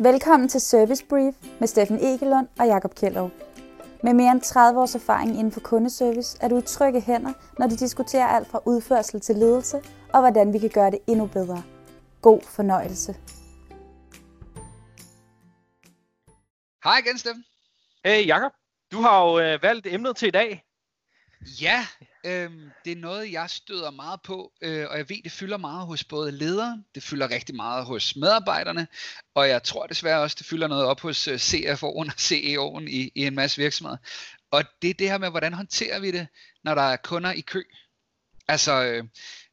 Velkommen til Service Brief med Steffen Egelund og Jakob Kjellov. Med mere end 30 års erfaring inden for kundeservice er du i trygge hænder, når de diskuterer alt fra udførsel til ledelse og hvordan vi kan gøre det endnu bedre. God fornøjelse. Hej igen, Steffen. Hey Jakob, du har jo øh, valgt emnet til i dag. Ja, øhm, det er noget, jeg støder meget på, øh, og jeg ved, det fylder meget hos både ledere, det fylder rigtig meget hos medarbejderne, og jeg tror desværre også, det fylder noget op hos øh, CFO'en og CEO'en i, i en masse virksomheder. Og det er det her med, hvordan håndterer vi det, når der er kunder i kø? Altså, øh,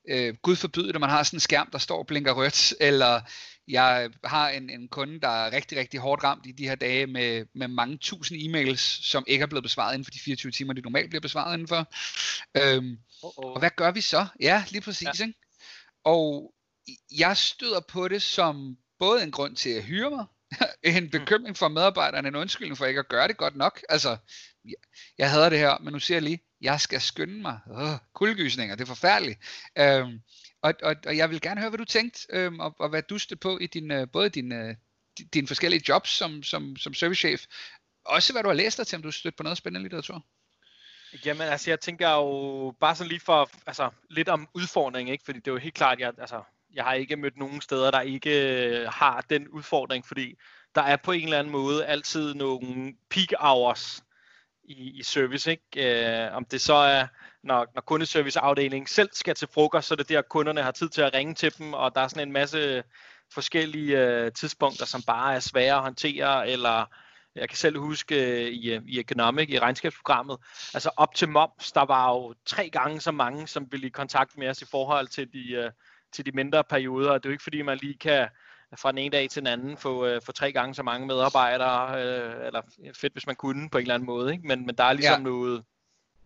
øh, Gud forbyde det, man har sådan en skærm, der står og blinker rødt, eller jeg har en, en kunde, der er rigtig, rigtig hårdt ramt i de her dage med, med mange tusind e-mails, som ikke er blevet besvaret inden for de 24 timer, de normalt bliver besvaret indenfor. Øhm, Uh-oh. Og hvad gør vi så? Ja, lige præcis. Ja. Ikke? Og jeg støder på det som både en grund til at hyre mig, en mm. bekymring for medarbejderne, en undskyldning for ikke at gøre det godt nok. Altså, jeg, jeg hader det her, men nu siger jeg lige, jeg skal skynde mig. Åh, kuldegysninger, det er forfærdeligt. Øhm, og, og, og jeg vil gerne høre, hvad du tænkte, øhm, og, og hvad du stødte på i din, øh, både dine, øh, dine forskellige jobs som, som, som servicechef, også hvad du har læst dig til, om du stødt på noget spændende litteratur. Jamen altså, jeg tænker jo bare sådan lige for, altså lidt om udfordring, ikke? Fordi det er jo helt klart, jeg, altså, jeg har ikke mødt nogen steder, der ikke øh, har den udfordring, fordi der er på en eller anden måde altid nogle peak hours i, i service, ikke? Øh, om det så er, når, når kundeserviceafdelingen selv skal til frokost, så er det der, kunderne har tid til at ringe til dem, og der er sådan en masse forskellige øh, tidspunkter, som bare er svære at håndtere, eller jeg kan selv huske øh, i, øh, i Economic, i regnskabsprogrammet, altså op til moms, der var jo tre gange så mange, som ville i kontakt med os i forhold til de, øh, til de mindre perioder. Det er jo ikke fordi, man lige kan fra den ene dag til den anden få, øh, få tre gange så mange medarbejdere, øh, eller fedt hvis man kunne på en eller anden måde, ikke? Men, men der er ligesom ja. noget,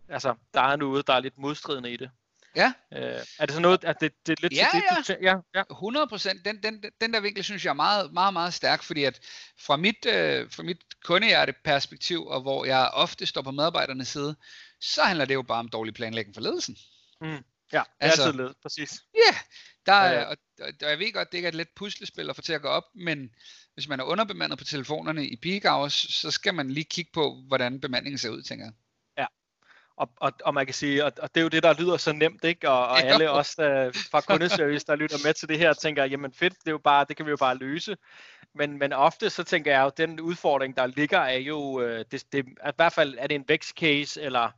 altså der er noget, der er lidt modstridende i det. Ja. Øh, er det så noget, at det, det er lidt ja, til det, ja. Du ja, ja. 100 procent. Den, den, den der vinkel synes jeg er meget, meget, meget stærk, fordi at fra mit, øh, fra mit kundehjerte perspektiv, og hvor jeg ofte står på medarbejdernes side, så handler det jo bare om dårlig planlægning for ledelsen. Mm. Ja, det er altså, altid led, præcis. Ja, der er, ja, ja. Og, og jeg ved godt, det ikke er et let puslespil at få til at gå op, men hvis man er underbemandet på telefonerne i peak hours, så skal man lige kigge på, hvordan bemandingen ser ud, tænker jeg. Ja, og, og, og man kan sige, og, og det er jo det, der lyder så nemt, ikke? Og, og alle os der, fra kundeservice, der lytter med til det her, tænker, jamen fedt, det, er jo bare, det kan vi jo bare løse. Men, men ofte så tænker jeg jo, den udfordring, der ligger, er jo, øh, det, det, at i hvert fald er det en vækstcase, eller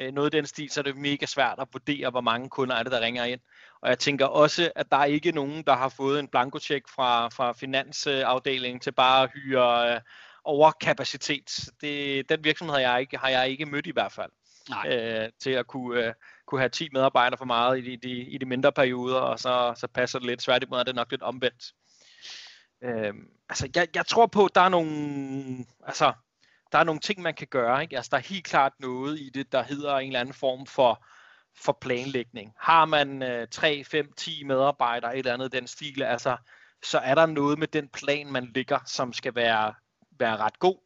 øh, noget i den stil, så er det mega svært at vurdere, hvor mange kunder er det, der ringer ind. Og jeg tænker også, at der er ikke nogen, der har fået en blankocheck fra, fra finansafdelingen til bare at hyre øh, overkapacitet. Det, den virksomhed har jeg, ikke, har jeg ikke mødt i hvert fald. Nej. Øh, til at kunne, øh, kunne have 10 medarbejdere for meget i de, de, i de mindre perioder, og så, så passer det lidt. Svært imod er det nok lidt omvendt. Øh, altså, jeg, jeg tror på, at der er nogle, altså, der er nogle ting, man kan gøre. Ikke? Altså, der er helt klart noget i det, der hedder en eller anden form for, for planlægning. Har man øh, 3, 5, 10 medarbejdere, et eller andet den stil, altså, så er der noget med den plan, man ligger, som skal være, være ret god.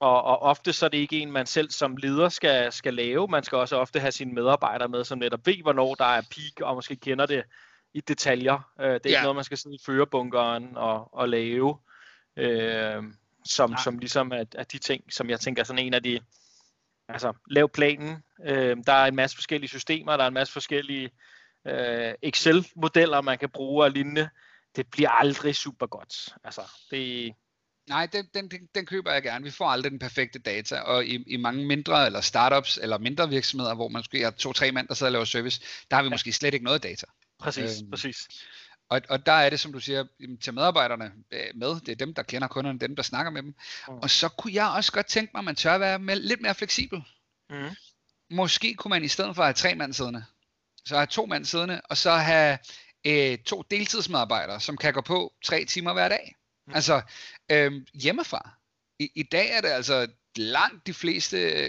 Og, og ofte så er det ikke en, man selv som leder skal, skal lave. Man skal også ofte have sine medarbejdere med, som netop ved, hvornår der er peak, og måske kender det i detaljer. Øh, det er ja. ikke noget, man skal sidde i førebunkeren og, og lave. Øh, som, ja. som ligesom er, er de ting, som jeg tænker er sådan en af de, altså lav planen, øh, der er en masse forskellige systemer, der er en masse forskellige øh, Excel-modeller, man kan bruge og lignende, det bliver aldrig super godt. Altså, det, Nej, den, den, den køber jeg gerne. Vi får aldrig den perfekte data, og i, i mange mindre eller startups eller mindre virksomheder, hvor man måske har to-tre mand, der sidder og laver service, der har vi ja. måske slet ikke noget data. Præcis, øhm, præcis. Og, og der er det, som du siger, til medarbejderne øh, med. Det er dem, der kender kunderne, dem, der snakker med dem. Mm. Og så kunne jeg også godt tænke mig, at man tør være med, lidt mere fleksibel. Mm. Måske kunne man i stedet for at have tre mand siddende, så have to mand siddende, og så have øh, to deltidsmedarbejdere, som kan gå på tre timer hver dag. Mm. Altså øh, hjemmefra. I, I dag er det altså langt de fleste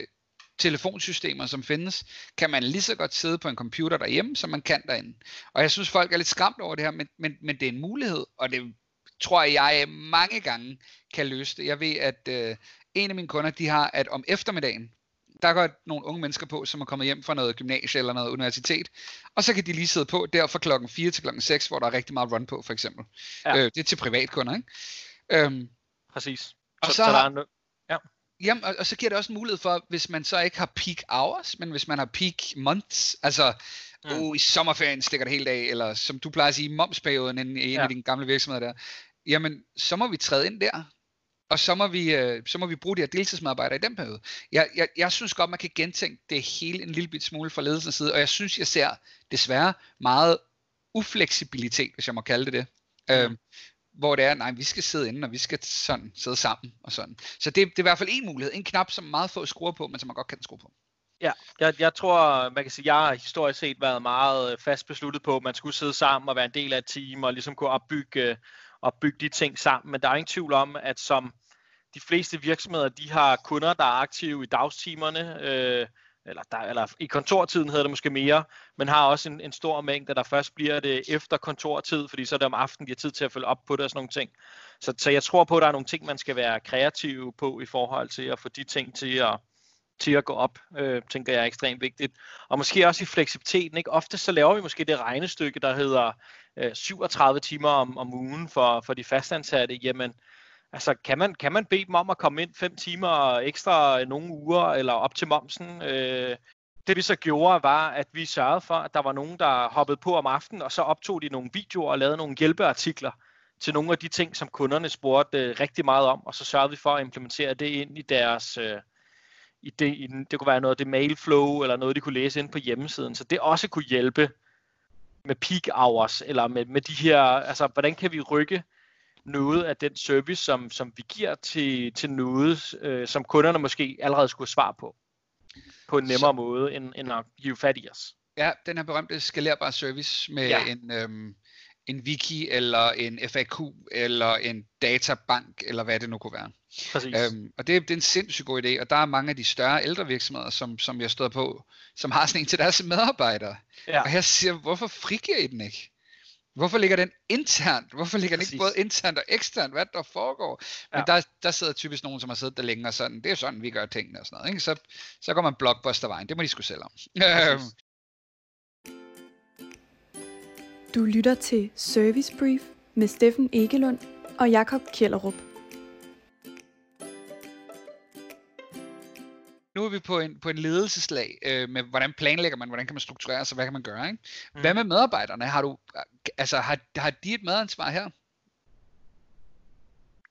telefonsystemer, som findes, kan man lige så godt sidde på en computer derhjemme, som man kan derinde. Og jeg synes, folk er lidt skræmt over det her, men, men, men det er en mulighed, og det tror jeg mange gange kan løse det. Jeg ved, at øh, en af mine kunder, de har, at om eftermiddagen, der går nogle unge mennesker på, som er kommet hjem fra noget gymnasie eller noget universitet, og så kan de lige sidde på der fra klokken 4 til klokken 6, hvor der er rigtig meget run på, for eksempel. Ja. Øh, det er til privatkunder, ikke? Øhm, præcis. Og så, så, så der er no-. Jamen, og, og så giver det også en mulighed for, hvis man så ikke har peak hours, men hvis man har peak months, altså mm. uh, i sommerferien stikker det helt af, eller som du plejer at sige, momsperioden i en ja. af dine gamle virksomheder der, jamen, så må vi træde ind der, og så må vi, øh, så må vi bruge de her deltidsmedarbejdere i den periode. Jeg, jeg, jeg synes godt, man kan gentænke det hele en lille bit smule fra ledelsens side, og jeg synes, jeg ser desværre meget ufleksibilitet, hvis jeg må kalde det det. Mm. Øhm, hvor det er, nej, vi skal sidde inde, og vi skal sådan sidde sammen og sådan. Så det, det er i hvert fald en mulighed, en knap, som meget få skruer på, men som man godt kan skrue på. Ja, jeg, jeg tror, man kan sige, jeg har historisk set været meget øh, fast besluttet på, at man skulle sidde sammen og være en del af et team, og ligesom kunne opbygge, øh, opbygge de ting sammen. Men der er ingen tvivl om, at som de fleste virksomheder, de har kunder, der er aktive i dagstimerne, øh, eller, der, eller i kontortiden hedder det måske mere, men har også en, en stor mængde, der først bliver det efter kontortid, fordi så er det om aftenen, de har tid til at følge op på det og sådan nogle ting. Så, så jeg tror på, at der er nogle ting, man skal være kreativ på i forhold til at få de ting til at, til at gå op, øh, tænker jeg er ekstremt vigtigt. Og måske også i fleksibiliteten. Ikke? Ofte så laver vi måske det regnestykke, der hedder øh, 37 timer om, om ugen for, for de fastansatte. Jamen, Altså, kan man, kan man bede dem om at komme ind fem timer ekstra nogle uger, eller op til momsen? Øh, det vi så gjorde, var, at vi sørgede for, at der var nogen, der hoppede på om aftenen, og så optog de nogle videoer og lavede nogle hjælpeartikler til nogle af de ting, som kunderne spurgte øh, rigtig meget om, og så sørgede vi for at implementere det ind i deres... Øh, i det, i den, det kunne være noget af det mailflow, eller noget, de kunne læse ind på hjemmesiden, så det også kunne hjælpe med peak hours, eller med, med de her, altså hvordan kan vi rykke noget af den service, som, som vi giver til, til noget, øh, som kunderne måske allerede skulle svare på, på en nemmere Så, måde, end, end at give fat i os. Ja, den her berømte skalerbare service med ja. en, øhm, en wiki, eller en FAQ, eller en databank, eller hvad det nu kunne være. Præcis. Øhm, og det, det er en sindssygt god idé, og der er mange af de større ældre virksomheder, som, som jeg stået på, som har sådan en til deres medarbejdere. Ja. Og jeg siger, hvorfor frigiver I den ikke? Hvorfor ligger den internt? Hvorfor ligger den Præcis. ikke både internt og eksternt? Hvad der foregår? Men ja. der, der sidder typisk nogen, som har siddet der længe og sådan, det er sådan, vi gør tingene og sådan noget. Ikke? Så, så går man blockbustervejen. Det må de skulle selv om. Du lytter til Service Brief med Steffen Egelund og Jakob Kjellerup. Nu er vi på en, på en ledelseslag øh, med, hvordan planlægger man, hvordan kan man strukturere sig, hvad kan man gøre, ikke? Mm. Hvad med medarbejderne? Har du, altså, har, har de et medansvar her?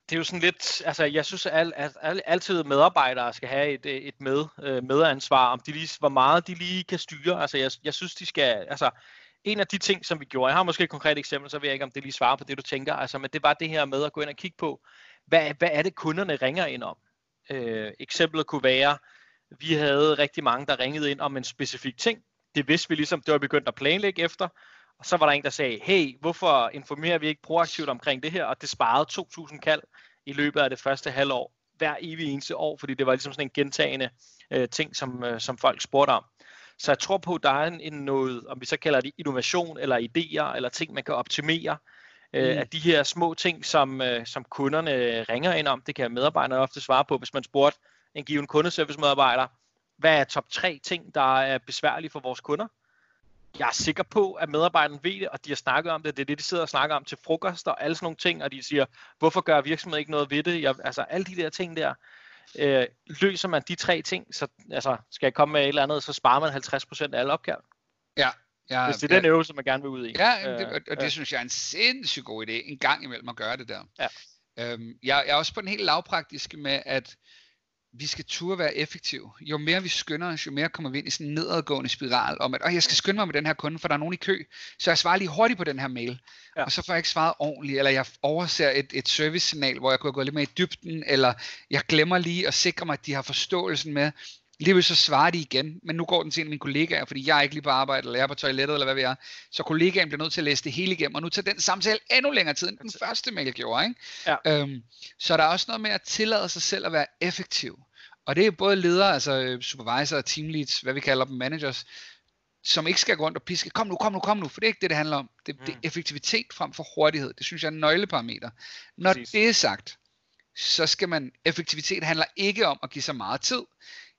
det er jo sådan lidt, altså jeg synes, at, al, at altid medarbejdere skal have et, et med, øh, medansvar, om de lige, hvor meget de lige kan styre. Altså jeg, jeg synes, de skal, altså en af de ting, som vi gjorde, jeg har måske et konkret eksempel, så ved jeg ikke, om det lige svarer på det, du tænker, altså men det var det her med at gå ind og kigge på, hvad, hvad er det, kunderne ringer ind om? Øh, eksemplet kunne være, vi havde rigtig mange, der ringede ind om en specifik ting. Det vidste vi ligesom, det var begyndt at planlægge efter. Og så var der en, der sagde, hey, hvorfor informerer vi ikke proaktivt omkring det her? Og det sparede 2.000 kald i løbet af det første halvår, hver evig eneste år, fordi det var ligesom sådan en gentagende øh, ting, som, øh, som folk spurgte om. Så jeg tror på, at der er en, en noget, om vi så kalder det innovation, eller idéer, eller ting, man kan optimere, øh, mm. af de her små ting, som, øh, som kunderne ringer ind om. Det kan medarbejderne ofte svare på, hvis man spurgte, en given kundeservice-medarbejder. Hvad er top 3 ting, der er besværlige for vores kunder? Jeg er sikker på, at medarbejderne ved det, og de har snakket om det. Det er det, de sidder og snakker om til frokost og alle sådan nogle ting, og de siger, hvorfor gør virksomheden ikke noget ved det? Jeg, altså alle de der ting der, øh, løser man de tre ting, så altså, skal jeg komme med et eller andet, så sparer man 50% af alle opgaver. Ja, Ja, Hvis det er den øvelse, man gerne vil ud i. Ja, det, og, og det øh, synes jeg er en sindssygt god idé, en gang imellem at gøre det der. Ja. Øhm, jeg, jeg er også på den helt lavpraktiske med, at vi skal turde være effektive. Jo mere vi skynder os, jo mere kommer vi ind i sådan en nedadgående spiral om, at jeg skal skynde mig med den her kunde, for der er nogen i kø, så jeg svarer lige hurtigt på den her mail, ja. og så får jeg ikke svaret ordentligt, eller jeg overser et, et service-signal, hvor jeg kunne gå lidt mere i dybden, eller jeg glemmer lige at sikre mig, at de har forståelsen med, Lige så svarer de igen, men nu går den til en af mine kollegaer, fordi jeg er ikke lige på arbejde, eller jeg er på toilettet, eller hvad vi er. Så kollegaen bliver nødt til at læse det hele igennem, og nu tager den samtale endnu længere tid, end den første mail gjorde. Ikke? Ja. Øhm, så der er også noget med at tillade sig selv at være effektiv. Og det er både ledere, altså supervisor, team leads, hvad vi kalder dem, managers, som ikke skal gå rundt og piske, kom nu, kom nu, kom nu, for det er ikke det, det handler om. Det, mm. det er effektivitet frem for hurtighed. Det synes jeg er en nøgleparameter. Når Præcis. det er sagt, så skal man, effektivitet handler ikke om at give så meget tid.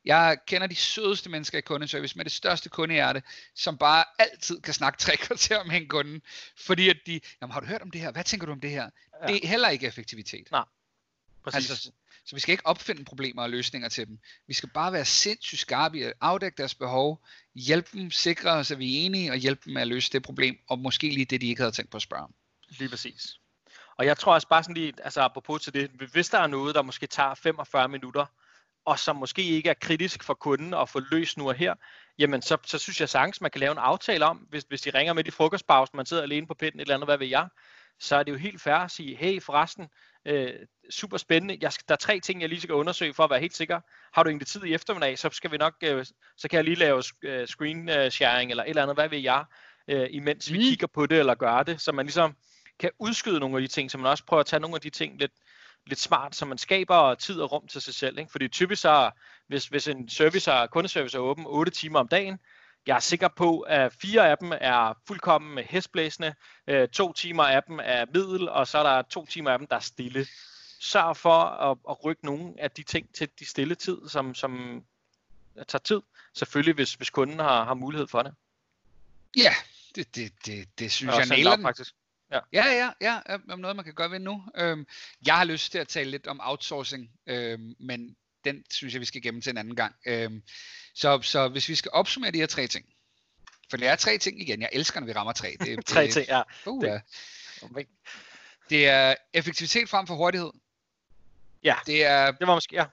Jeg kender de sødeste mennesker i kundeservice med det største kundehjerte, som bare altid kan snakke tre kvarter med en kunde, fordi at de, jamen har du hørt om det her? Hvad tænker du om det her? Ja. Det er heller ikke effektivitet. Nej. Præcis. Altså, så vi skal ikke opfinde problemer og løsninger til dem. Vi skal bare være sindssygt skarpe i at afdække deres behov, hjælpe dem, sikre os, at vi er enige, og hjælpe dem med at løse det problem, og måske lige det, de ikke havde tænkt på at spørge om. Lige præcis. Og jeg tror også bare sådan lige, altså apropos til det, hvis der er noget, der måske tager 45 minutter, og som måske ikke er kritisk for kunden at få løst nu og her, jamen så, så synes jeg sagtens, man kan lave en aftale om, hvis, hvis de ringer med i frokostpausen, man sidder alene på pinden, et eller andet, hvad ved jeg, så er det jo helt fair at sige, hey forresten, øh, super spændende, jeg skal, der er tre ting, jeg lige skal undersøge for at være helt sikker. Har du egentlig tid i eftermiddag, så skal vi nok, øh, så kan jeg lige lave øh, screen sharing eller et eller andet, hvad ved jeg, øh, imens mm. vi kigger på det eller gør det, så man ligesom kan udskyde nogle af de ting, så man også prøver at tage nogle af de ting lidt, lidt smart, så man skaber tid og rum til sig selv. Ikke? Fordi typisk så, hvis, hvis en service er, kundeservice er åben 8 timer om dagen, jeg er sikker på, at fire af dem er fuldkommen hestblæsende, øh, to timer af dem er middel, og så er der to timer af dem, der er stille. Sørg for at, at rykke nogle af de ting til de stille tid, som, som tager tid. Selvfølgelig, hvis, hvis kunden har, har mulighed for det. Ja, det, det, det, det synes jeg nailer den. Faktisk. Ja. ja, ja, ja, om noget man kan gøre ved nu. Øhm, jeg har lyst til at tale lidt om outsourcing, øhm, men den synes jeg, vi skal gemme til en anden gang. Øhm, så, så hvis vi skal opsummere de her tre ting, for det er tre ting igen, jeg elsker, når vi rammer tre. Det, det, tre ting, ja. Uh, det, det er effektivitet frem for hurtighed. Ja, det, er, det var måske, ja.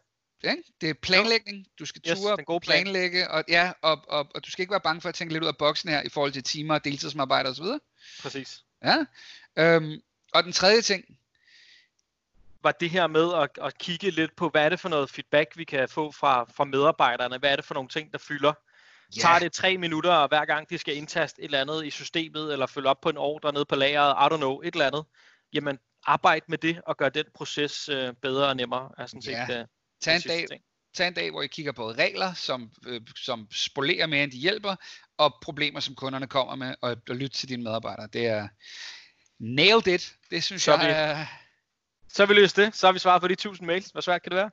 Ja, det er planlægning. Du skal yes, ture gode plan. planlægge, og, ja, og, og, og, du skal ikke være bange for at tænke lidt ud af boksen her i forhold til timer, deltidsarbejde osv. Præcis. Ja. Øhm, og den tredje ting, var det her med at, at kigge lidt på, hvad er det for noget feedback, vi kan få fra, fra medarbejderne? Hvad er det for nogle ting, der fylder? Yeah. Tager det tre minutter, og hver gang de skal indtaste et eller andet i systemet, eller følge op på en ordre nede på lageret, I don't know, et eller andet, jamen arbejde med det, og gør den proces øh, bedre og nemmere. Er sådan set, yeah. øh, Tag en dag, ting. Tag en dag, hvor I kigger på regler, som, øh, som spolerer mere, end de hjælper, og problemer, som kunderne kommer med, og, og lytte til dine medarbejdere. Det er nailed it. Det synes så jeg vi, er... Så har vi løst det. Så har vi svaret på de 1000 mails. Hvor svært kan det være?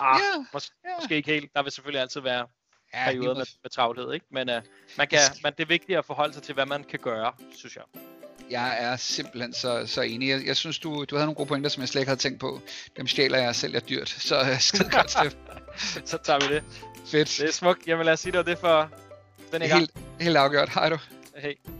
Ah, yeah, mås- yeah. Måske ikke helt. Der vil selvfølgelig altid være ja, perioder med, med travlhed, ikke? Men uh, man kan, man, det er vigtigt at forholde sig til, hvad man kan gøre, synes jeg. Jeg er simpelthen så, så enig. Jeg, jeg synes, du, du havde nogle gode pointer, som jeg slet ikke havde tænkt på. Dem stjæler jeg selv er dyrt. Så uh, skide godt, Steff. så tager vi det. Fedt. Det er smukt. Jamen lad os sige, det var det for den her helt, gang. Helt afgjort. Hej du. Hej.